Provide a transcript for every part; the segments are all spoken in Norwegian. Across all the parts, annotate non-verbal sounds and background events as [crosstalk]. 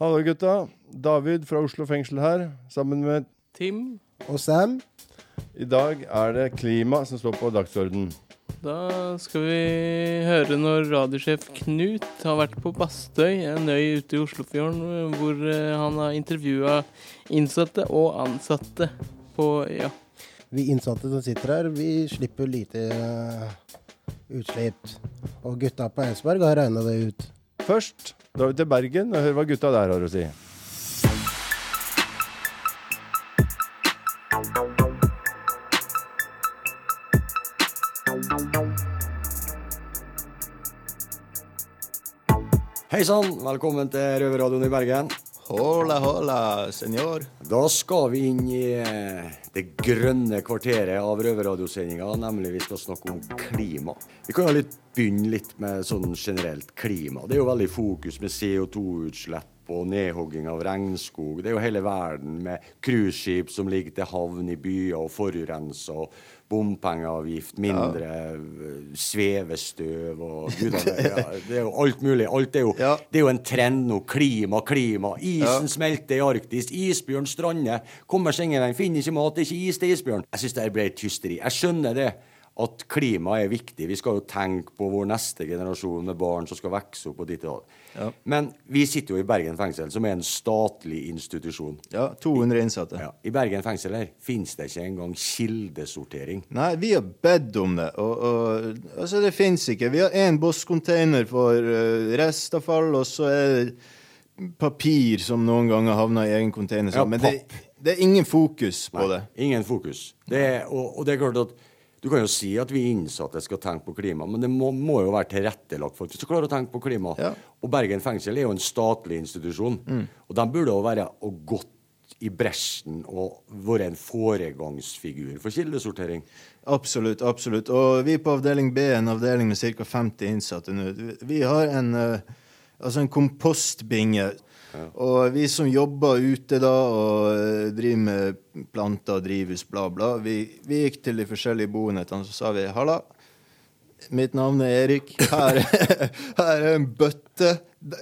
Hallo, gutta. David fra Oslo fengsel her, sammen med Tim, Og Sam? I dag er det klima som står på dagsordenen. da skal vi høre når radiosjef Knut har vært på Bastøy, en øy ute i Oslofjorden, hvor eh, han har intervjua innsatte og ansatte på øya. Vi innsatte som sitter her, vi slipper lite eh, utslipp. Og gutta på Eidsberg har regna det ut. Først drar vi til Bergen og hører hva gutta der har å si. Hei sann, velkommen til Røverradioen i Bergen. Hola, hola, senor. Da skal vi inn i eh, det grønne kvarteret av røverradiosendinga, nemlig vi skal snakke om klima. Vi kan jo litt begynne litt med sånn generelt klima. Det er jo veldig fokus med CO2-utslipp og nedhogging av regnskog. Det er jo hele verden med cruiseskip som ligger til havn i byer og forurenser. Bompengeavgift, mindre ja. svevestøv og [laughs] gudene, ja, Det er jo alt mulig. Alt er jo, Ja. det er jo en trend nå. Klima, klima. Isen smelter i Arktis. Isbjørn strander. Kommer seg ingen vei. Finner ikke mat. Det er ikke is til isbjørn. Jeg syns det ble et hysteri. Jeg skjønner det. At klima er viktig. Vi skal jo tenke på vår neste generasjon med barn som skal vokse opp. og ditt og datt. Men vi sitter jo i Bergen fengsel, som er en statlig institusjon. Ja, 200 innsatte. Ja. I Bergen fengsel her finnes det ikke engang kildesortering. Nei, vi har bedt om det, og, og altså, det fins ikke. Vi har én bosscontainer for uh, restavfall, og så er det papir som noen ganger havner i egen container. Ja. Men det, det er ingen fokus på det. Ingen fokus. Det er, og, og det er klart at du kan jo si at vi innsatte skal tenke på klima, men det må, må jo være tilrettelagt for at vi skal klare å tenke på klima. Ja. Mm. Og Bergen fengsel er jo en statlig institusjon, og de burde jo være og gått i bresjen og vært en foregangsfigur for kildesortering. Absolutt, absolutt. Og vi på avdeling B, en avdeling med ca. 50 innsatte nå, vi har en, eh, altså en kompostbinge. Og vi som jobber ute da og eh, driver med planter, drivhus, bla, bla, vi, vi gikk til de forskjellige boenhetene så sa vi halla. Mitt navn er Erik. Her, [laughs] her er en bøtte.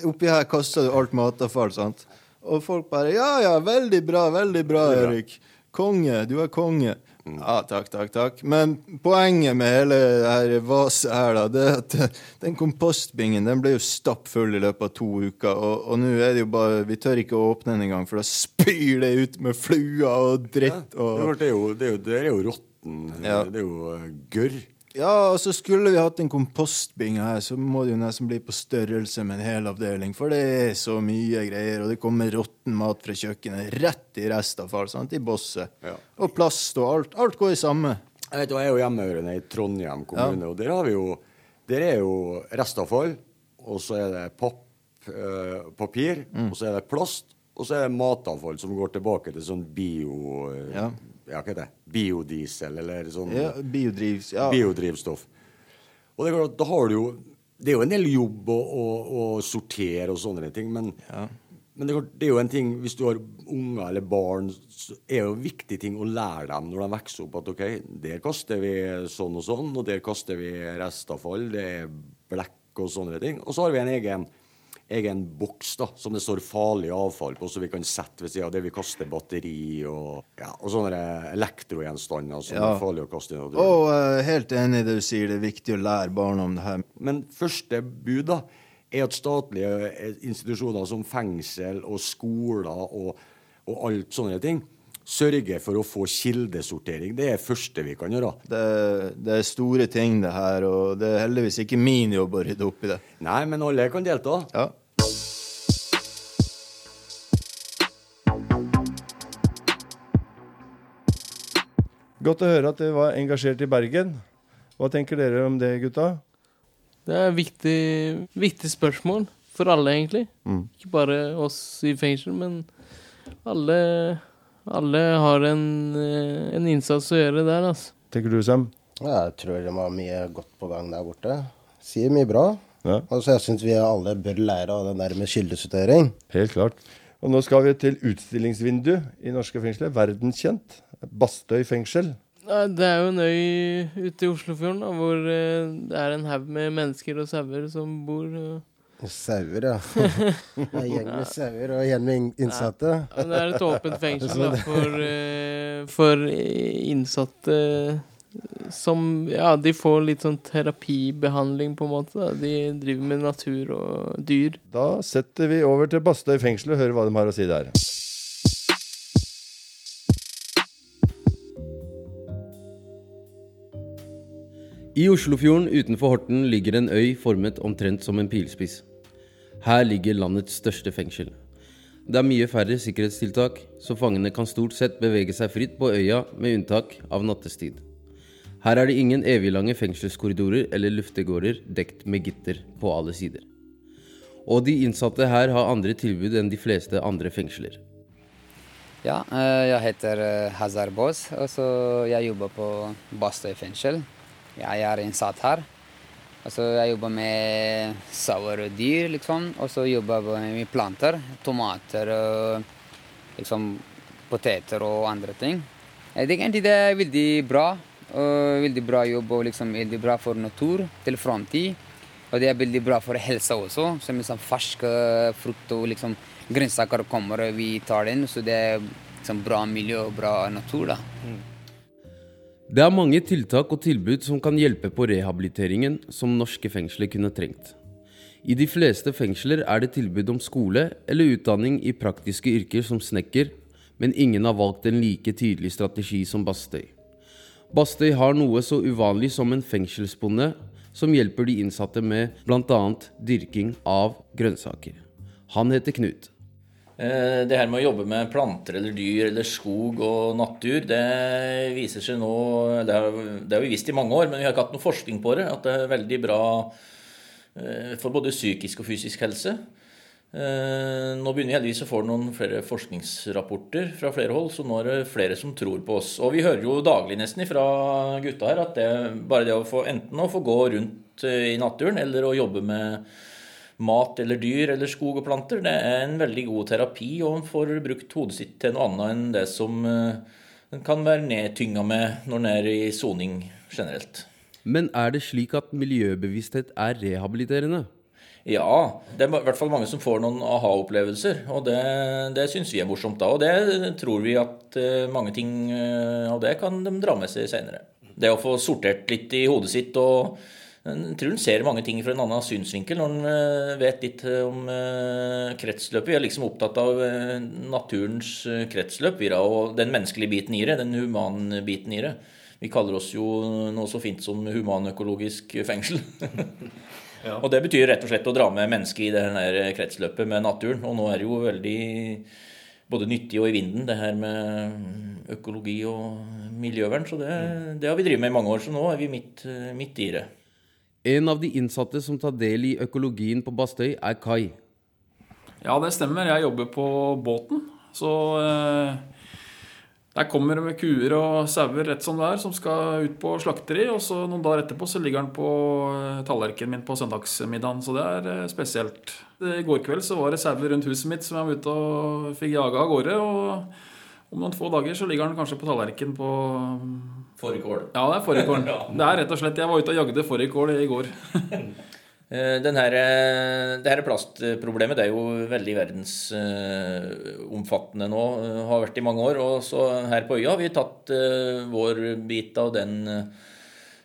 Oppi her kaster du alt matavfall. sant? Og folk bare Ja, ja, veldig bra, veldig bra, Erik. Konge. Du er konge. Ja, takk, takk, takk. Men poenget med hele det her vaset her, da, det er at den kompostbingen den ble jo stappfull i løpet av to uker. Og, og nå er det jo bare Vi tør ikke å åpne den engang, for da spyr det ut med fluer og dritt. Det og... det er jo, det er jo, det er jo råtten. Ja. Det er jo eh, gørr. Ja, og så skulle vi hatt en kompostbinge her, så må det jo nesten bli på størrelse med en hel avdeling. For det er så mye greier, og det kommer råtten mat fra kjøkkenet rett i restavfall, sant, i bosset. Ja. Og plast og alt. Alt går i samme. Jeg vet, jo, jeg er jo hjemmehørende i Trondheim kommune, og der har vi jo Der er jo restavfall, og så er det papp, eh, papir, Mm. og så er det plast, og så er det matavfall som går tilbake til sånn bio... eh, Ja. Ja, hva heter det? Biodiesel, eller sånn Ja, biodrivs... Ja. biodrivstoff. Og det er klart, da har du jo Det er jo en del jobb å, å, å sortere og sånne ting, men, men det, er klart, det er jo en ting Hvis du har unger eller barn, så er jo en viktig ting å lære dem når de vokser opp, at OK, der kaster vi sånn og sånn, og der kaster vi restavfall, det er blekk og sånne ting. Og så har vi en egen egen boks da, som det står farlig avfall på, så vi kan sette ved siden av det vi kaster batteri og, ja, og sånne elektrogjenstander som Ja. er farlig å kaste i naturen. Og uh, helt enig i det du sier, det er viktig å lære barna om det her. Men første bud da, er at statlige eh, institusjoner som fengsel og skoler og, og alt sånne ting sørger for å få kildesortering. Det er det første vi kan gjøre. Det, det er store ting, det her, og det er heldigvis ikke min jobb å rydde opp i det. Nei, men alle kan delta. Ja. Godt å høre at dere var engasjert i Bergen. Hva tenker dere om det, gutta? Det er et viktig, viktig spørsmål for alle, egentlig. Mm. Ikke bare oss i fengsel, men alle, alle har en, eh, en innsats å gjøre der, altså. Tenker du, Sam? Ja, jeg tror de har mye godt på gang der borte. Sier mye bra. Ja, Altså, jeg syns vi alle bør lære av den der med kildesortering. helt klart. Og nå skal vi til utstillingsvindu i norske fengsler. Verdenskjent. Bastøy fengsel. Det er jo en øy ute i Oslofjorden da, hvor eh, det er en haug med mennesker og sauer som bor. og Sauer, ja. [laughs] Det er gjeng med sauer og gjeng med innsatte. Ja, det er et åpent fengsel [laughs] da, for, eh, for innsatte som Ja, de får litt sånn terapibehandling, på en måte. Da. De driver med natur og dyr. Da setter vi over til Bastøy fengsel og hører hva de har å si der. I Oslofjorden utenfor Horten ligger en øy formet omtrent som en pilspiss. Her ligger landets største fengsel. Det er mye færre sikkerhetstiltak, så fangene kan stort sett bevege seg fritt på øya, med unntak av nattestid. Her er det ingen eviglange fengselskorridorer eller luftegårder dekt med gitter på alle sider. Og de innsatte her har andre tilbud enn de fleste andre fengsler. Ja, eh, jeg heter eh, Hazar Boz, og så jeg jobber på Bastøy fengsel. Jeg er innsatt her. Altså, jeg jobber med sauer og dyr, liksom. Og så jobber jeg med planter. Tomater og liksom poteter og andre ting. Jeg tenker egentlig det er veldig bra. Og veldig bra jobb og liksom veldig bra for natur til framtid. Og det er veldig bra for helsa også. Som liksom ferske frukt og liksom grønnsaker kommer, og vi tar den. Så det er liksom bra miljø og bra natur, da. Det er mange tiltak og tilbud som kan hjelpe på rehabiliteringen som norske fengsler kunne trengt. I de fleste fengsler er det tilbud om skole eller utdanning i praktiske yrker som snekker, men ingen har valgt en like tydelig strategi som Bastøy. Bastøy har noe så uvanlig som en fengselsbonde som hjelper de innsatte med bl.a. dyrking av grønnsaker. Han heter Knut. Eh, Det her med å jobbe med planter eller dyr eller skog og natur, det viser seg nå Det har, vi visst i mange år, men vi har ikke hatt noe forskning på det. At det er veldig bra eh, for både psykisk og fysisk helse. Eh, Nå begynner vi heldigvis å få noen flere forskningsrapporter fra flere hold, så nå er det flere som tror på oss. Og vi hører jo daglig nesten fra gutta her at det, bare det å få enten å få gå rundt eh, i naturen eller å jobbe med mat eller dyr eller skog og planter, det er en veldig god terapi, og en får brukt hodet sitt til noe annet enn det som eh, en kan være nedtynga med når en er i soning generelt. Men er det slik at miljøbevissthet er rehabiliterende? Ja, det er i hvert fall mange som får noen aha-opplevelser, og det, det syns vi er morsomt da. Og det tror vi at eh, mange ting eh, av det kan de dra med seg senere. Det å få sortert litt i hodet sitt og jeg tror en ser mange ting fra en annen synsvinkel når en eh, vet litt om kretsløpet. Vi er liksom opptatt av naturens kretsløp og den menneskelige biten i det, den humanbiten i det. Vi kaller oss jo noe så fint som humanøkologisk fengsel. [laughs] Og det betyr rett og slett å dra med mennesket i det her kretsløpet med naturen. Og nå er det jo veldig både nyttig og i vinden, det her med økologi og miljøvern. Så det, det har vi drevet med i mange år, så nå er vi midt, midt i det. En av de innsatte som tar del i økologien på Bastøy, er Kai. Ja, det stemmer. Jeg jobber på båten. Så eh, der kommer det med kuer og sauer rett som det er, som skal ut på slakteri. Og så noen dager etterpå så ligger den på eh, tallerkenen min på søndagsmiddagen. Så det er eh, spesielt. I går kveld så var det sauer rundt huset mitt som jeg var ute og fikk jaga av gårde. Og om noen få dager så ligger den kanskje på tallerkenen på Fårikål. Ja, det er fårikål. [laughs] Det er rett og slett Jeg var ute og jagde fårikål i går. [laughs] Eh, Den her, eh, det her plastproblemet det er jo veldig verdensomfattende nå. eh, Har vært i mange år. Og så her på øya har vi tatt vår bit av den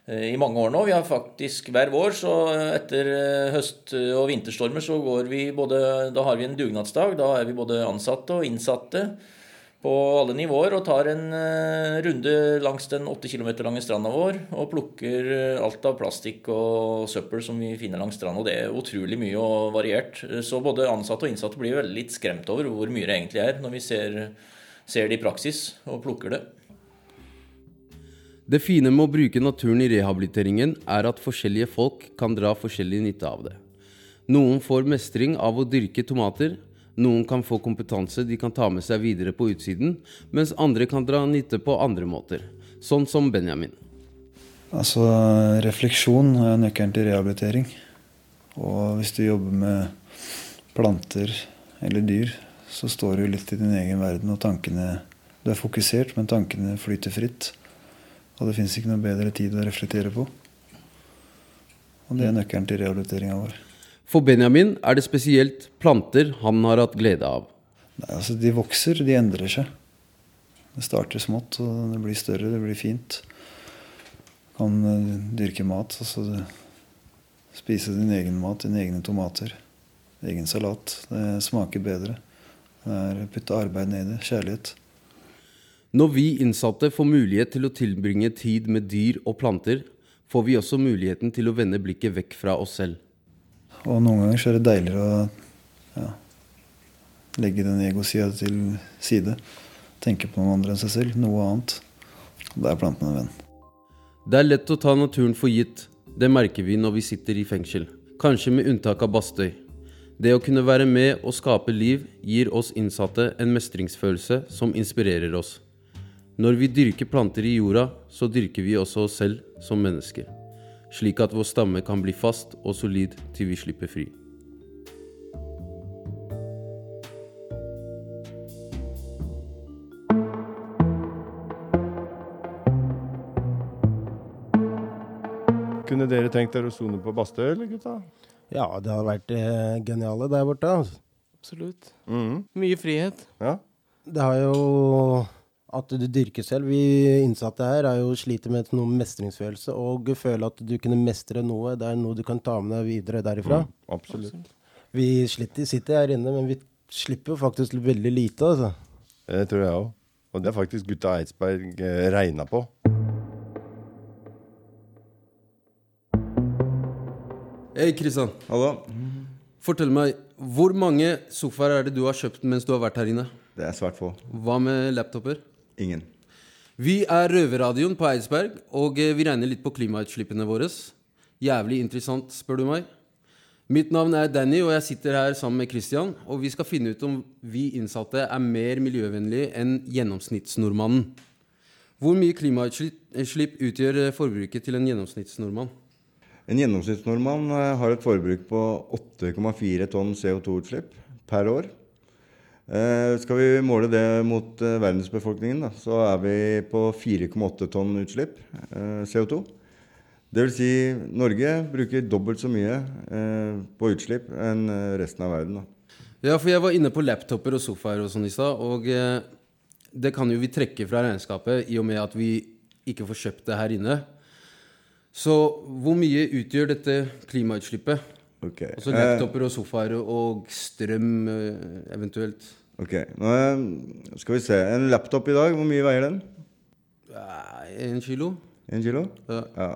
i mange år nå. Vi har faktisk hver vår, så etter høst- og vinterstormer så går vi både Da har vi en dugnadsdag. Da er vi både ansatte og innsatte på alle nivåer og tar en eh, runde langs den 8 km lange stranda vår og plukker eh, alt av plastikk og søppel som vi finner langs stranda. Det er utrolig mye og variert. Så både ansatte og innsatte blir veldig litt skremt over hvor mye det egentlig er når vi ser, ser det i praksis og plukker det. Det fine med å bruke naturen i rehabiliteringen er at forskjellige folk kan dra forskjellig nytte av det. Noen får mestring av å dyrke tomater, noen kan få kompetanse de kan ta med seg videre på utsiden, mens andre kan dra nytte på andre måter, sånn som Benjamin. Altså, refleksjon er nøkkelen til rehabilitering. Og hvis du jobber med planter eller dyr, så står du litt i din egen verden, og tankene Du er fokusert, men tankene flyter fritt. Og det fins ikke noe bedre tid å reflektere på. Og det er nøkkelen til rehabiliteringa vår. For Benjamin er det spesielt planter han har hatt glede av. Nei, altså De vokser, de endrer seg. Det starter smått, og det blir større, det blir fint. Du Kan eh, dyrke mat. altså det, Spise din egen mat, dine egne tomater. Egen salat. Det smaker bedre. Det er putte arbeid ned i det. Kjærlighet. Når vi innsatte får mulighet til å tilbringe tid med dyr og planter, får vi også muligheten til å vende blikket vekk fra oss selv. Og noen ganger så er det deiligere å ja, legge den egosida til side. Tenke på noen andre enn seg selv. Noe annet. Da er planten en venn. Det er lett å ta naturen for gitt. Det merker vi når vi sitter i fengsel. Kanskje med unntak av Bastøy. Det å kunne være med og skape liv gir oss innsatte en mestringsfølelse som inspirerer oss. Når vi dyrker planter i jorda, så dyrker vi også oss selv som mennesker. Slik at vår stamme kan bli fast og solid til vi slipper fri. Kunne dere tenkt dere å sone på Bastøy, eller gutta? Ja, det hadde vært eh, geniale der borte. Altså. Absolutt. Mhm. Mye frihet. Ja. Det har jo at du dyrker selv. Vi innsatte her er jo sliter med noe mestringsfølelse og føle at du kunne mestre noe. Det er noe du kan ta med deg videre derifra. Mm, absolutt. Vi sliter, sitter her inne, men vi slipper jo faktisk veldig lite, altså. Det tror jeg òg. Og det er faktisk gutta Eidsberg eh, regna på. Hei, Kristian. Hallo. Fortell meg, hvor mange sofaer er det du har kjøpt mens du har vært her inne? Det er svært få. Hva med laptoper? Ingen. Vi er Røverradioen på Eidsberg, og eh, vi regner litt på klimautslippene våre. Jævlig interessant, spør du meg. Mitt navn er Danny, og jeg sitter her sammen med Christian. Og vi skal finne ut om vi innsatte er mer miljøvennlige enn gjennomsnittsnordmannen. Hvor mye klimautslipp utgjør eh, forbruket til en gjennomsnittsnordmann? En gjennomsnittsnordmann eh, har et forbruk på 8,4 tonn CO2-utslipp per år. Eh, skal vi måle det mot eh, verdensbefolkningen, da, så er vi på 4,8 tonn utslipp eh, CO2. Det vil si Norge bruker dobbelt så mye på utslipp enn resten av verden. Da. Ja, for jeg var inne på laptoper og sofaer og sånn i stad, og det kan jo vi trekke fra regnskapet i og med at vi ikke får kjøpt det her inne. Så hvor mye utgjør dette klimautslippet? Ok. Og så laptoper og sofaer og strøm eh, eventuelt? ok, Nå eh, skal vi se. En laptop i dag, hvor mye veier den? Eh, En kilo? En kilo? Ja. ja.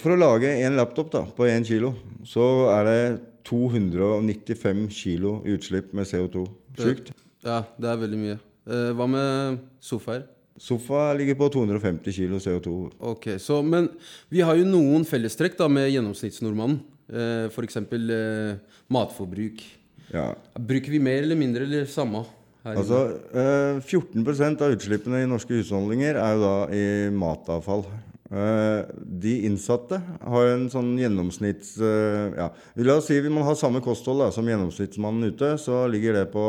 for å lage en laptop da, på én kilo, så er det 295 kilo utslipp med CO2. Sjukt. Ja, det er veldig mye. Eh, hva med sofaer? Sofa ligger på 250 kilo CO2. Ok, så, Men vi har jo noen fellestrekk da med gjennomsnittsnordmannen. Eh, F.eks. Uh, matforbruk. Ja. Bruker vi mer eller mindre eller samme? Altså, uh, 14% av utslippene i norske husholdninger er jo da i matavfall. Uh, de innsatte har en sånn gjennomsnitts... Uh, ja. La oss si hvis man har samme kosthold da, som gjennomsnittsmannen ute, så ligger det på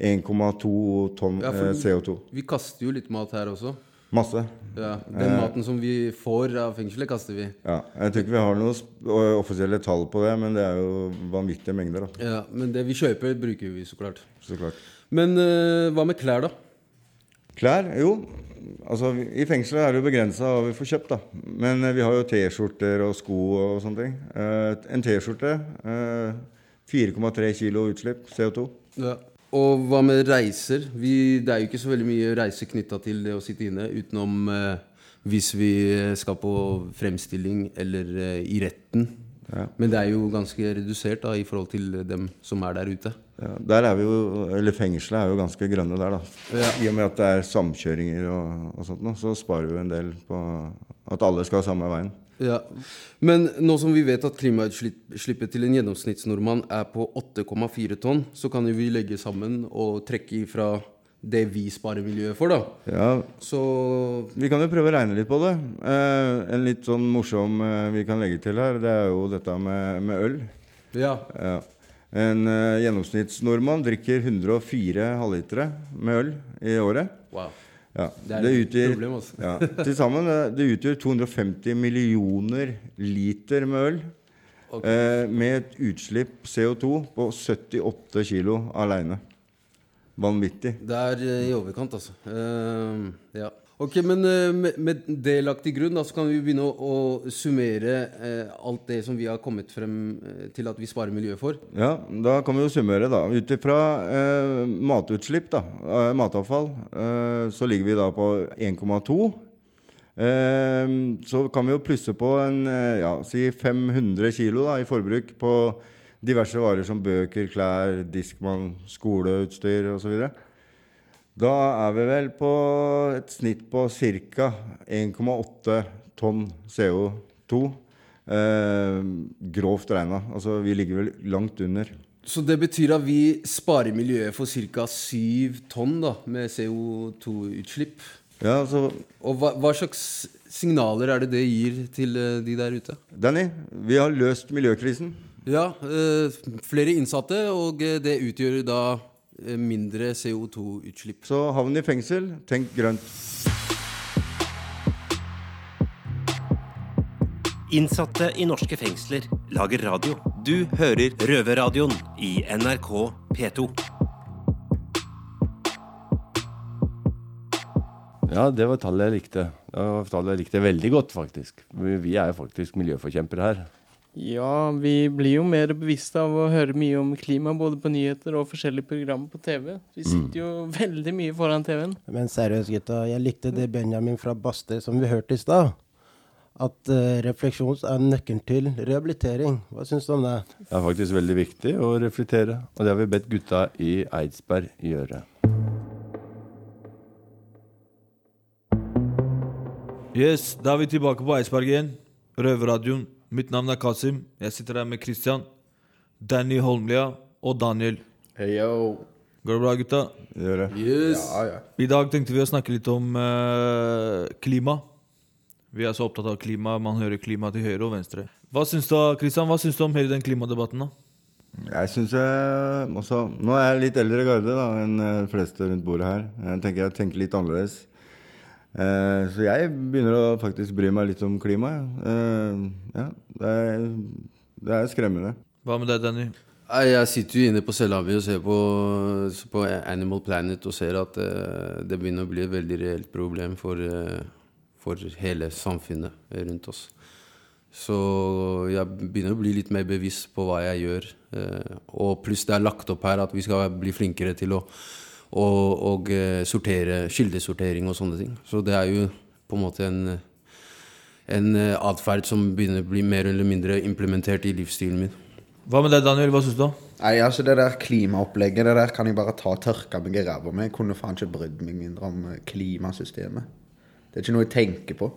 1,2 tonn Ja, for eh, CO2. Vi kaster jo litt mat her også. Masse. Ja, Den Eh, maten som vi får av fengselet, kaster vi. Ja, jeg tror ikke vi har noen offisielle tall på det, men det er jo vanvittige mengder. da. Ja, Men det vi kjøper, bruker vi så klart. Så klart. Men uh, hva med klær, da? Klær? Jo, altså i fengselet er det jo begrensa hva vi får kjøpt, da. Men uh, vi har jo T-skjorter og sko og sånne ting. Uh, en T-skjorte eh, 4,3 kilo utslipp CO2. Ja. Og hva med reiser? Vi, det er jo ikke så veldig mye reiser knytta til det å sitte inne, utenom eh, hvis vi skal på fremstilling eller eh, i retten. Ja. Men det er jo ganske redusert da, i forhold til dem som er der ute. Ja, der er vi jo, eller Fengselet er jo ganske grønne der, da. Ja. I og med at det er samkjøringer og, og sånt, nå, så sparer vi jo en del på at alle skal samme veien. Ja, Men nå som vi vet at klimautslippet til en gjennomsnittsnordmann er på 8,4 tonn, så kan jo vi legge sammen og trekke ifra det vi sparer miljøet for, da. Ja, Så Vi kan jo prøve å regne litt på det. Eh, en litt sånn morsom eh, vi kan legge til her, det er jo dette med, med øl. ja. Ja. En eh, gjennomsnittsnordmann drikker 104 halvlitere med øl i året. Wow. Ja. Det er et problem, altså. ja, Til sammen eh, det utgjør 250 millioner liter med øl. Eh, med et utslipp CO2 på 78 kilo aleine. Vanvittig. Det er eh, i overkant, altså. Uh, ja. Ok, men eh, med, det lagt til grunn, da, så kan vi begynne å, å summere eh, alt det som vi har kommet frem eh, til at vi sparer miljøet for. Ja, da kan vi jo summere, da. Ut ifra eh, matutslipp, da, eh, matavfall, eh, så ligger vi da på 1,2. Eh, så kan vi jo plusse på en ja, si 500 kilo da, i forbruk på diverse varer som bøker, klær, diskmann, skoleutstyr osv. Da er vi vel på et snitt på ca. 1,8 tonn CO2. Eh, grovt regna. Altså vi ligger vel langt under. Så det betyr at vi sparer miljøet for ca. 7 tonn da, med CO2-utslipp. Ja, altså... Og hva, hva slags signaler er det det gir til eh, de der ute? Danny, vi har løst miljøkrisen. Ja, eh, flere innsatte, og eh, det utgjør da mindre CO2-utslipp. Så havn i fengsel, tenk grønt. Innsatte i norske fengsler lager radio. Du hører Røverradioen i NRK P2. Ja, det var tallet jeg likte. Det var tallet jeg likte veldig godt, faktisk. Vi, vi er jo faktisk miljøforkjempere her. Ja, vi blir jo mer bevisste av å høre mye om klima, både på nyheter og forskjellige programmer på TV. Vi sitter jo veldig mye foran TV-en. Men seriøst, gutta. Jeg likte det Benjamin fra Baster som vi hørte i stad. At uh, refleksjon er nøkkelen til rehabilitering. Hva syns du om det? Det er faktisk veldig viktig å reflektere, og det har vi bedt gutta i Eidsberg gjøre. Yes, da er vi tilbake på Eidsberg igjen. Røverradioen. Mitt navn er Kasim. Jeg sitter her med Christian, Danny Holmlia og Daniel. Hey, yo. Går det bra, gutta? Gjør det. Yes. I dag tenkte vi å snakke litt om uh, klima. Vi er så opptatt av klima. Man hører klima til høyre og venstre. Hva syns du, Christian, hva syns du om hele den klimadebatten? da? Jeg synes jeg også, Nå er jeg litt eldre i garde da, enn eh, de fleste rundt bordet her. Jeg tenker jeg tenker litt annerledes. Eh, så jeg begynner å faktisk bry meg litt om klimaet. Eh, ja, det er, det er skremmende. Hva med deg, Danny? Jeg sitter jo inne på cella mi og ser på, på Animal Planet og ser at eh, det begynner å bli et veldig reelt problem for, for hele samfunnet rundt oss. Så jeg begynner å bli litt mer bevisst på hva jeg gjør. Eh, og pluss det er lagt opp her at vi skal bli flinkere til å og, og eh, sortere, kildesortering og sånne ting. Så det er jo på en måte en, en eh, atferd som begynner å bli mer eller mindre implementert i livsstilen min. Hva med deg, Daniel? Hva syns du? Nei, altså Det der klimaopplegget det der kan jeg bare ta og tørke meg i ræva med. Jeg kunne faen ikke brydd meg mindre om eh, klimasystemet. Det er ikke noe jeg tenker på.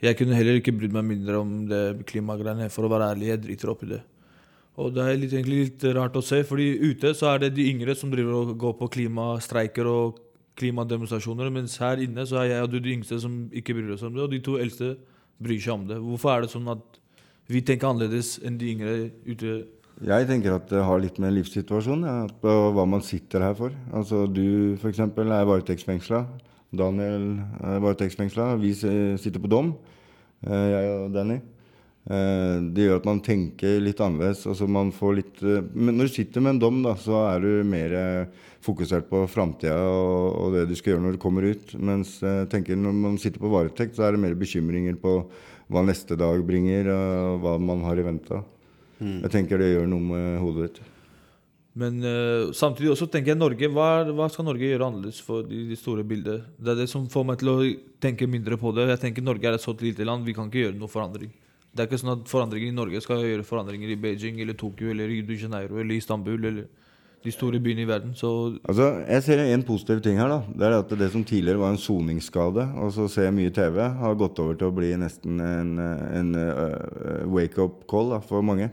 Jeg kunne heller ikke brydd meg mindre om det klimagreiene. For å være ærlig, jeg driter opp i det. Og det er litt, egentlig litt rart å se, fordi ute så er det de yngre som driver og går på klimastreiker og klimademonstrasjoner, mens her inne så er jeg og du de yngste som ikke bryr oss om det, og de to eldste bryr seg om det. Hvorfor er det sånn at vi tenker annerledes enn de yngre ute? Jeg tenker at det har litt med livssituasjonen ja, på hva man sitter her for. Altså Du f.eks. er varetektsfengsla. Daniel er varetektsfengsla. Vi sitter på dom, eh, jeg og Danny. Eh, Det gjør at man tenker litt annerledes. Altså man får litt eh, Men når du sitter med en dom, da, så er du mer eh, fokusert på framtida og, og det du skal gjøre når du kommer ut. Mens tenker når man sitter på varetekt, så er det mer bekymringer på hva neste dag bringer, og hva man har i vente. Mm. Jeg tenker det gjør noe med hodet ditt. Men uh, samtidig også tenker jeg Norge, hva, hva skal Norge gjøre annerledes for de, de store bildet? Det er det som får meg til å tenke mindre på det. Jeg tenker Norge er et så lite land, vi kan ikke gjøre noe forandring. Det er ikke sånn at forandringer i Norge skal gjøre forandringer i Beijing eller Tokyo eller Rio de Janeiro eller Istanbul eller de store byene i verden. Så Altså, Jeg ser en positiv ting her. da. Det er at det som tidligere var en soningsskade, og så ser jeg mye TV, har gått over til å bli nesten en, en uh, wake-up call da, for mange.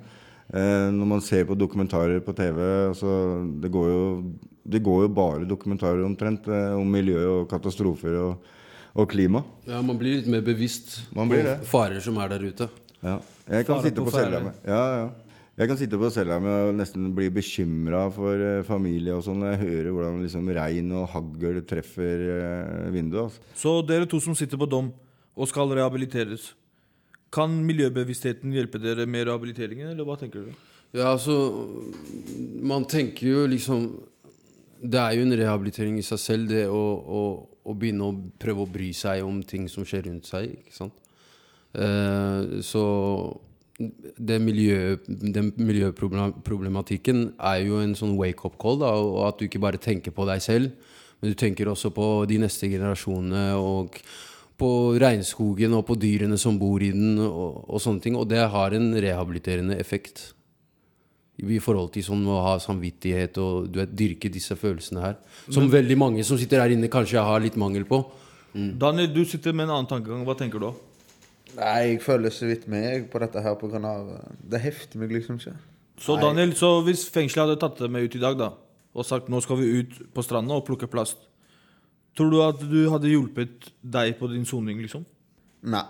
Uh, når man ser på dokumentarer på TV altså, det, går jo, det går jo bare dokumentarer omtrent uh, om miljø og katastrofer og, og klima. Ja, Man blir litt mer bevisst på farer som er der ute. Ja. Jeg kan sitte på på cella mi ja, ja. Jeg kan sitte på cella mi og nesten bli bekymra for eh, familie og sånn jeg hører hvordan liksom regn og hagl treffer eh, vinduet. Altså. Så dere to som sitter på dom og skal rehabiliteres, Kan miljøbevisstheten hjelpe dere med rehabiliteringen, eller hva tenker dere? Ja, altså Man tenker jo liksom Det er jo en rehabilitering i seg selv, det å, å, å begynne å prøve å bry seg om ting som skjer rundt seg. ikke sant? Eh, så det miljø, den miljøproblematikken er jo en sånn wake-up call. Da, og at du ikke bare tenker på deg selv, men du tenker også på de neste generasjonene. og på regnskogen og på dyrene som bor i den, og, og sånne ting. Og det har en rehabiliterende effekt. I forhold til sånn å ha samvittighet og du vet, dyrke disse følelsene her. Som Men- veldig mange som sitter her inne, kanskje har litt mangel på. Daniel, du sitter med en annen tankegang. Hva tenker du? Nei, jeg føler så vidt med på dette her av eh, Det hefter meg liksom ikke. Så Daniel, så hvis fengselet hadde tatt deg med ut i dag da, og sagt nå skal vi ut på stranda og plukke plast, tror du at du hadde hjulpet deg på din soning, liksom? Nei.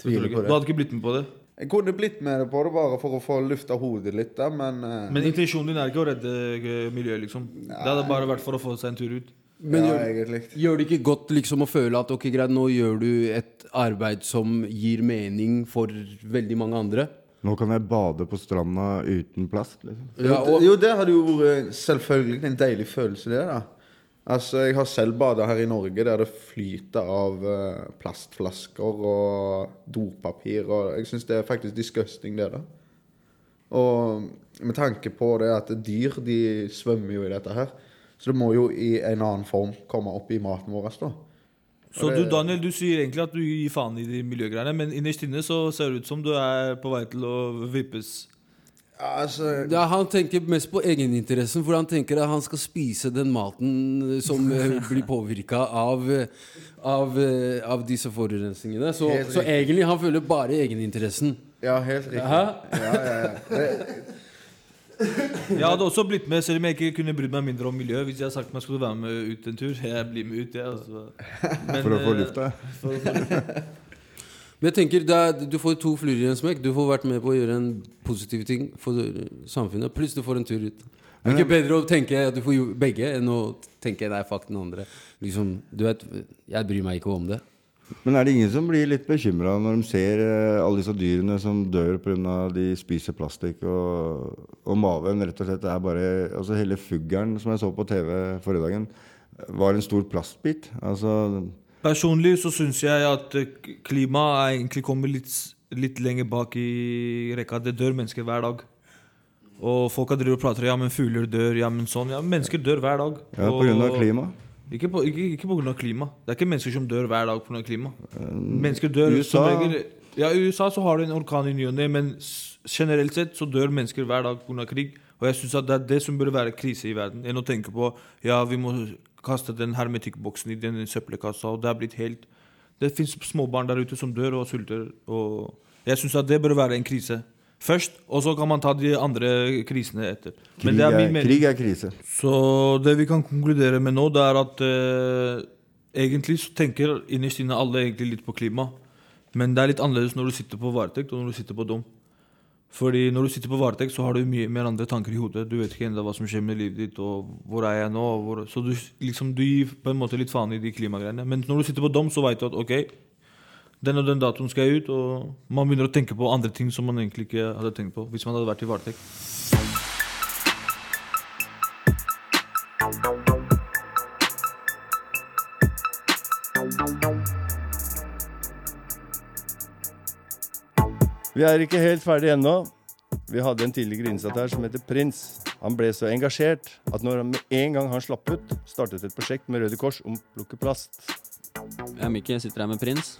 Tviler på det. Du hadde ikke blitt med på det? Jeg kunne blitt med det på det bare for å få lufta hodet litt, da, men eh, Men intensjonen din er ikke å redde miljøet, liksom? Det hadde bare vært for å få seg en tur ut? Men Ja, gjør, gjør det ikke godt liksom å føle at ok, greit, nå gjør du et arbeid som gir mening for veldig mange andre? Nå kan jeg bade på stranda uten plast. liksom. Ja, jo, og- jo, det hadde jo vært selvfølgelig en deilig følelse, det, da. Altså, Jeg har selv bada her i Norge der det flyter av eh, plastflasker og dopapir. og Jeg syns det er faktisk disgusting, det. da. Og med tanke på det at dyr de svømmer jo i dette her, så det må jo i en annen form komme opp i maten vår. da. Så du Daniel, du sier egentlig at du gir faen i de miljøgreiene, men innerst inne så ser det ut som du er på vei til å vippes. Altså, Ja, han tenker mest på egeninteressen, for han tenker at han skal spise den maten som [laughs] blir påvirka av, av, av disse forurensningene. Så, så egentlig han føler bare egeninteressen. Ja, helt riktig. Ja, ja, ja. Det, [laughs] Jeg hadde også blitt med, selv om jeg ikke kunne brydd meg mindre om miljøet. Hvis jeg hadde sagt meg skulle være med ut en tur. Jeg blir med ut, jeg. Altså. Men, For å få eh, [laughs] lufta. lufta. [laughs] Men jeg tenker, det er, Du får to fluer i en smekk. Du får vært med på å gjøre en positiv ting for samfunnet. Pluss du får en tur ut. Det er ikke bedre å tenke at du får begge enn å tenke nei, fuck den andre. Liksom, du vet, Jeg bryr meg ikke om det. Men er det ingen som blir litt bekymra når de ser eh, alle disse dyrene som dør pga. de spiser plastikk, og, og maven rett og slett er bare Altså hele fuglen som jeg så på TV forrige dagen, var en stor plastbit. Altså Personlig så syns jeg at eh, klimaet egentlig kommer litt, litt lenger bak i rekka. Det dør mennesker hver dag. Og folk har drevet og prater ja, men fugler dør, ja, men sånn. Ja, mennesker dør hver dag. Ja, på grunn av Og- klima. Ikke på, ikke, ikke på grunn av klima. Det er ikke mennesker som dør hver dag pga. klima. Mennesker dør som USA- regel Ja, i USA så har du en orkan i ny og ne, men generelt sett så dør mennesker hver dag pga. krig. Og jeg syns det er det som burde være krise i verden, enn å tenke på ja, vi må kaste den hermetikkboksen i den søppelkassa, og det er blitt helt Det fins småbarn der ute som dør og sulter, og jeg syns det bør være en krise. Først, og så kan man ta de andre krisene etter. Krig er, krig er krise. Så det vi kan konkludere med nå, det er at eh, egentlig så tenker innerst inne alle egentlig litt på klima. Men det er litt annerledes når du sitter på varetekt og når du sitter på dom. Fordi når du sitter på varetekt, så har du mye mer andre tanker i hodet. Du vet ikke enda hva som skjer med livet ditt, og hvor er jeg nå? Hvor, så du, liksom, du gir på en måte litt faen i de klimagreiene. Men når du sitter på dom, så veit du at ok, den og den datoen skal jeg ut, og man begynner å tenke på andre ting som man egentlig ikke hadde tenkt på hvis man hadde vært i varetekt. Vi er ikke helt ferdig ennå. Vi hadde en tidligere innsatt her som heter Prins. Han ble så engasjert at når han med en gang han slapp ut, startet et prosjekt med Røde Kors om å plukke plast. Jeg er Mikke, jeg sitter her med Prins.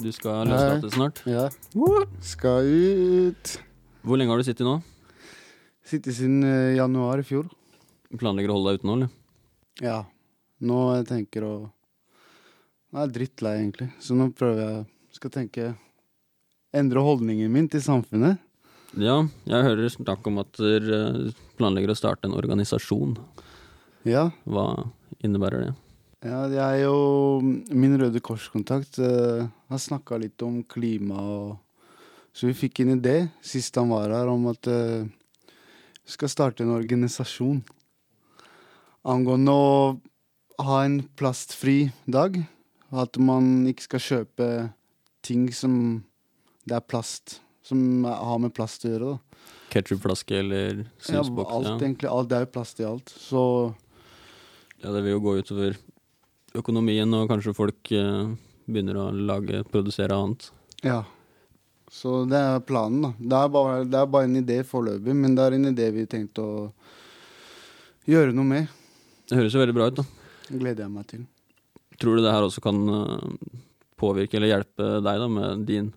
Du skal løslates snart. Ja. Skal ut. Hvor lenge har du sittet nå? Sittet siden eh, januar i fjor. Planlegger å holde deg ute nå, eller? Ja. Nå jeg tenker å Nå er jeg drittlei, egentlig. Så nå prøver jeg Skal tenke Endre holdningen min til samfunnet. Ja, jeg hører snakk om at dere planlegger å starte en organisasjon. Ja. Hva innebærer det? Ja, jeg og min Røde Kors-kontakt uh, har snakka litt om klima og Så vi fikk en idé sist han var her, om at uh, vi skal starte en organisasjon angående å ha en plastfri dag. At man ikke skal kjøpe ting som det er plast. Som har med plast å gjøre. da. Ketchupflaske eller Ja, alt, Ja, egentlig. Alt, det er jo plast i alt. Så ja, det vil jo gå utover økonomien, og kanskje folk eh, begynner å lage, produsere annet. ja. Så det er planen, da. Det er bare, det er bare en idé foreløpig, men det er en idé vi tenkte å gjøre noe med. Det høres jo veldig bra ut, da. Gleder jeg meg til. Tror du det her også kan eh, påvirke eller hjelpe deg da med din,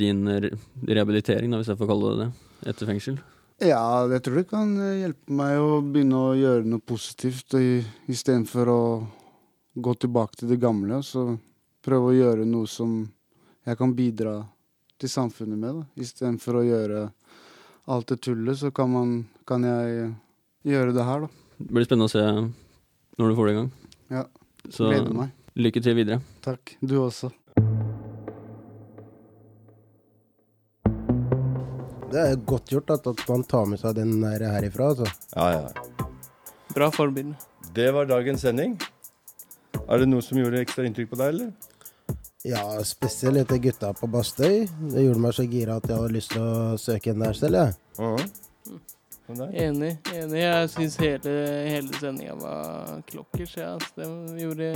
din rehabilitering, da, hvis jeg får kalle det det, etter fengsel? Ja, jeg tror det kan eh, hjelpe meg å begynne å gjøre noe positivt istedenfor å gå tilbake til det gamle. Og så prøve å gjøre noe som jeg kan bidra til samfunnet med. Istedenfor å gjøre alt det tullet, så kan, man, kan jeg gjøre det her, da. Det blir spennende å se når du får det i gang. Ja. Så Gleder meg. lykke til videre. Takk. Du også. Det er godt gjort at, at man tar med seg den der herifra, altså. Ja, ja. Bra forbilde. Det var dagens sending. Er det noe som gjorde ekstra inntrykk på deg, eller? Ja, spesielt etter gutta på Bastøy. Det gjorde meg så gira at jeg hadde lyst til å søke inn der selv, jeg. Enig. enig. Jeg syns hele, hele sendinga var klokkers. Ja. Det gjorde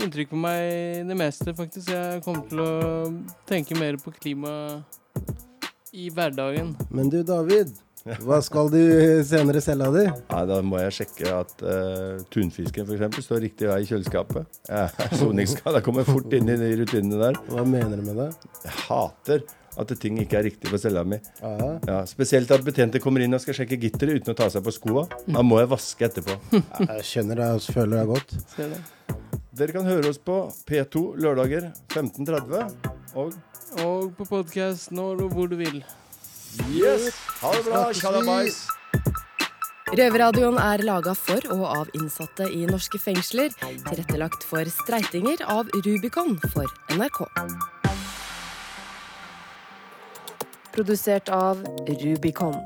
inntrykk på meg det meste, faktisk. Jeg kommer til å tenke mer på klima i hverdagen. Men du, David. Hva skal du senere selge av di? Ja, Da må jeg sjekke at uh, tunfisken f.eks. står riktig vei i kjøleskapet. Soningsskada. kommer fort inn i de rutinene der. Hva mener du med det? Jeg hater at ting ikke er riktig på cella mi. Ja. Ja, spesielt at betjenter kommer inn og skal sjekke gitteret uten å ta seg på skoa. Da må jeg vaske etterpå. Jeg skjønner det, og føler deg godt. Dere kan høre oss på P2 lørdager 15.30 og Og på podkast når og hvor du vil. Yes! Ha det bra. Sjalabais. Røverradioen er laga for og av innsatte i norske fengsler. Tilrettelagt for streitinger av Rubicon for NRK. Produsert av Rubicon.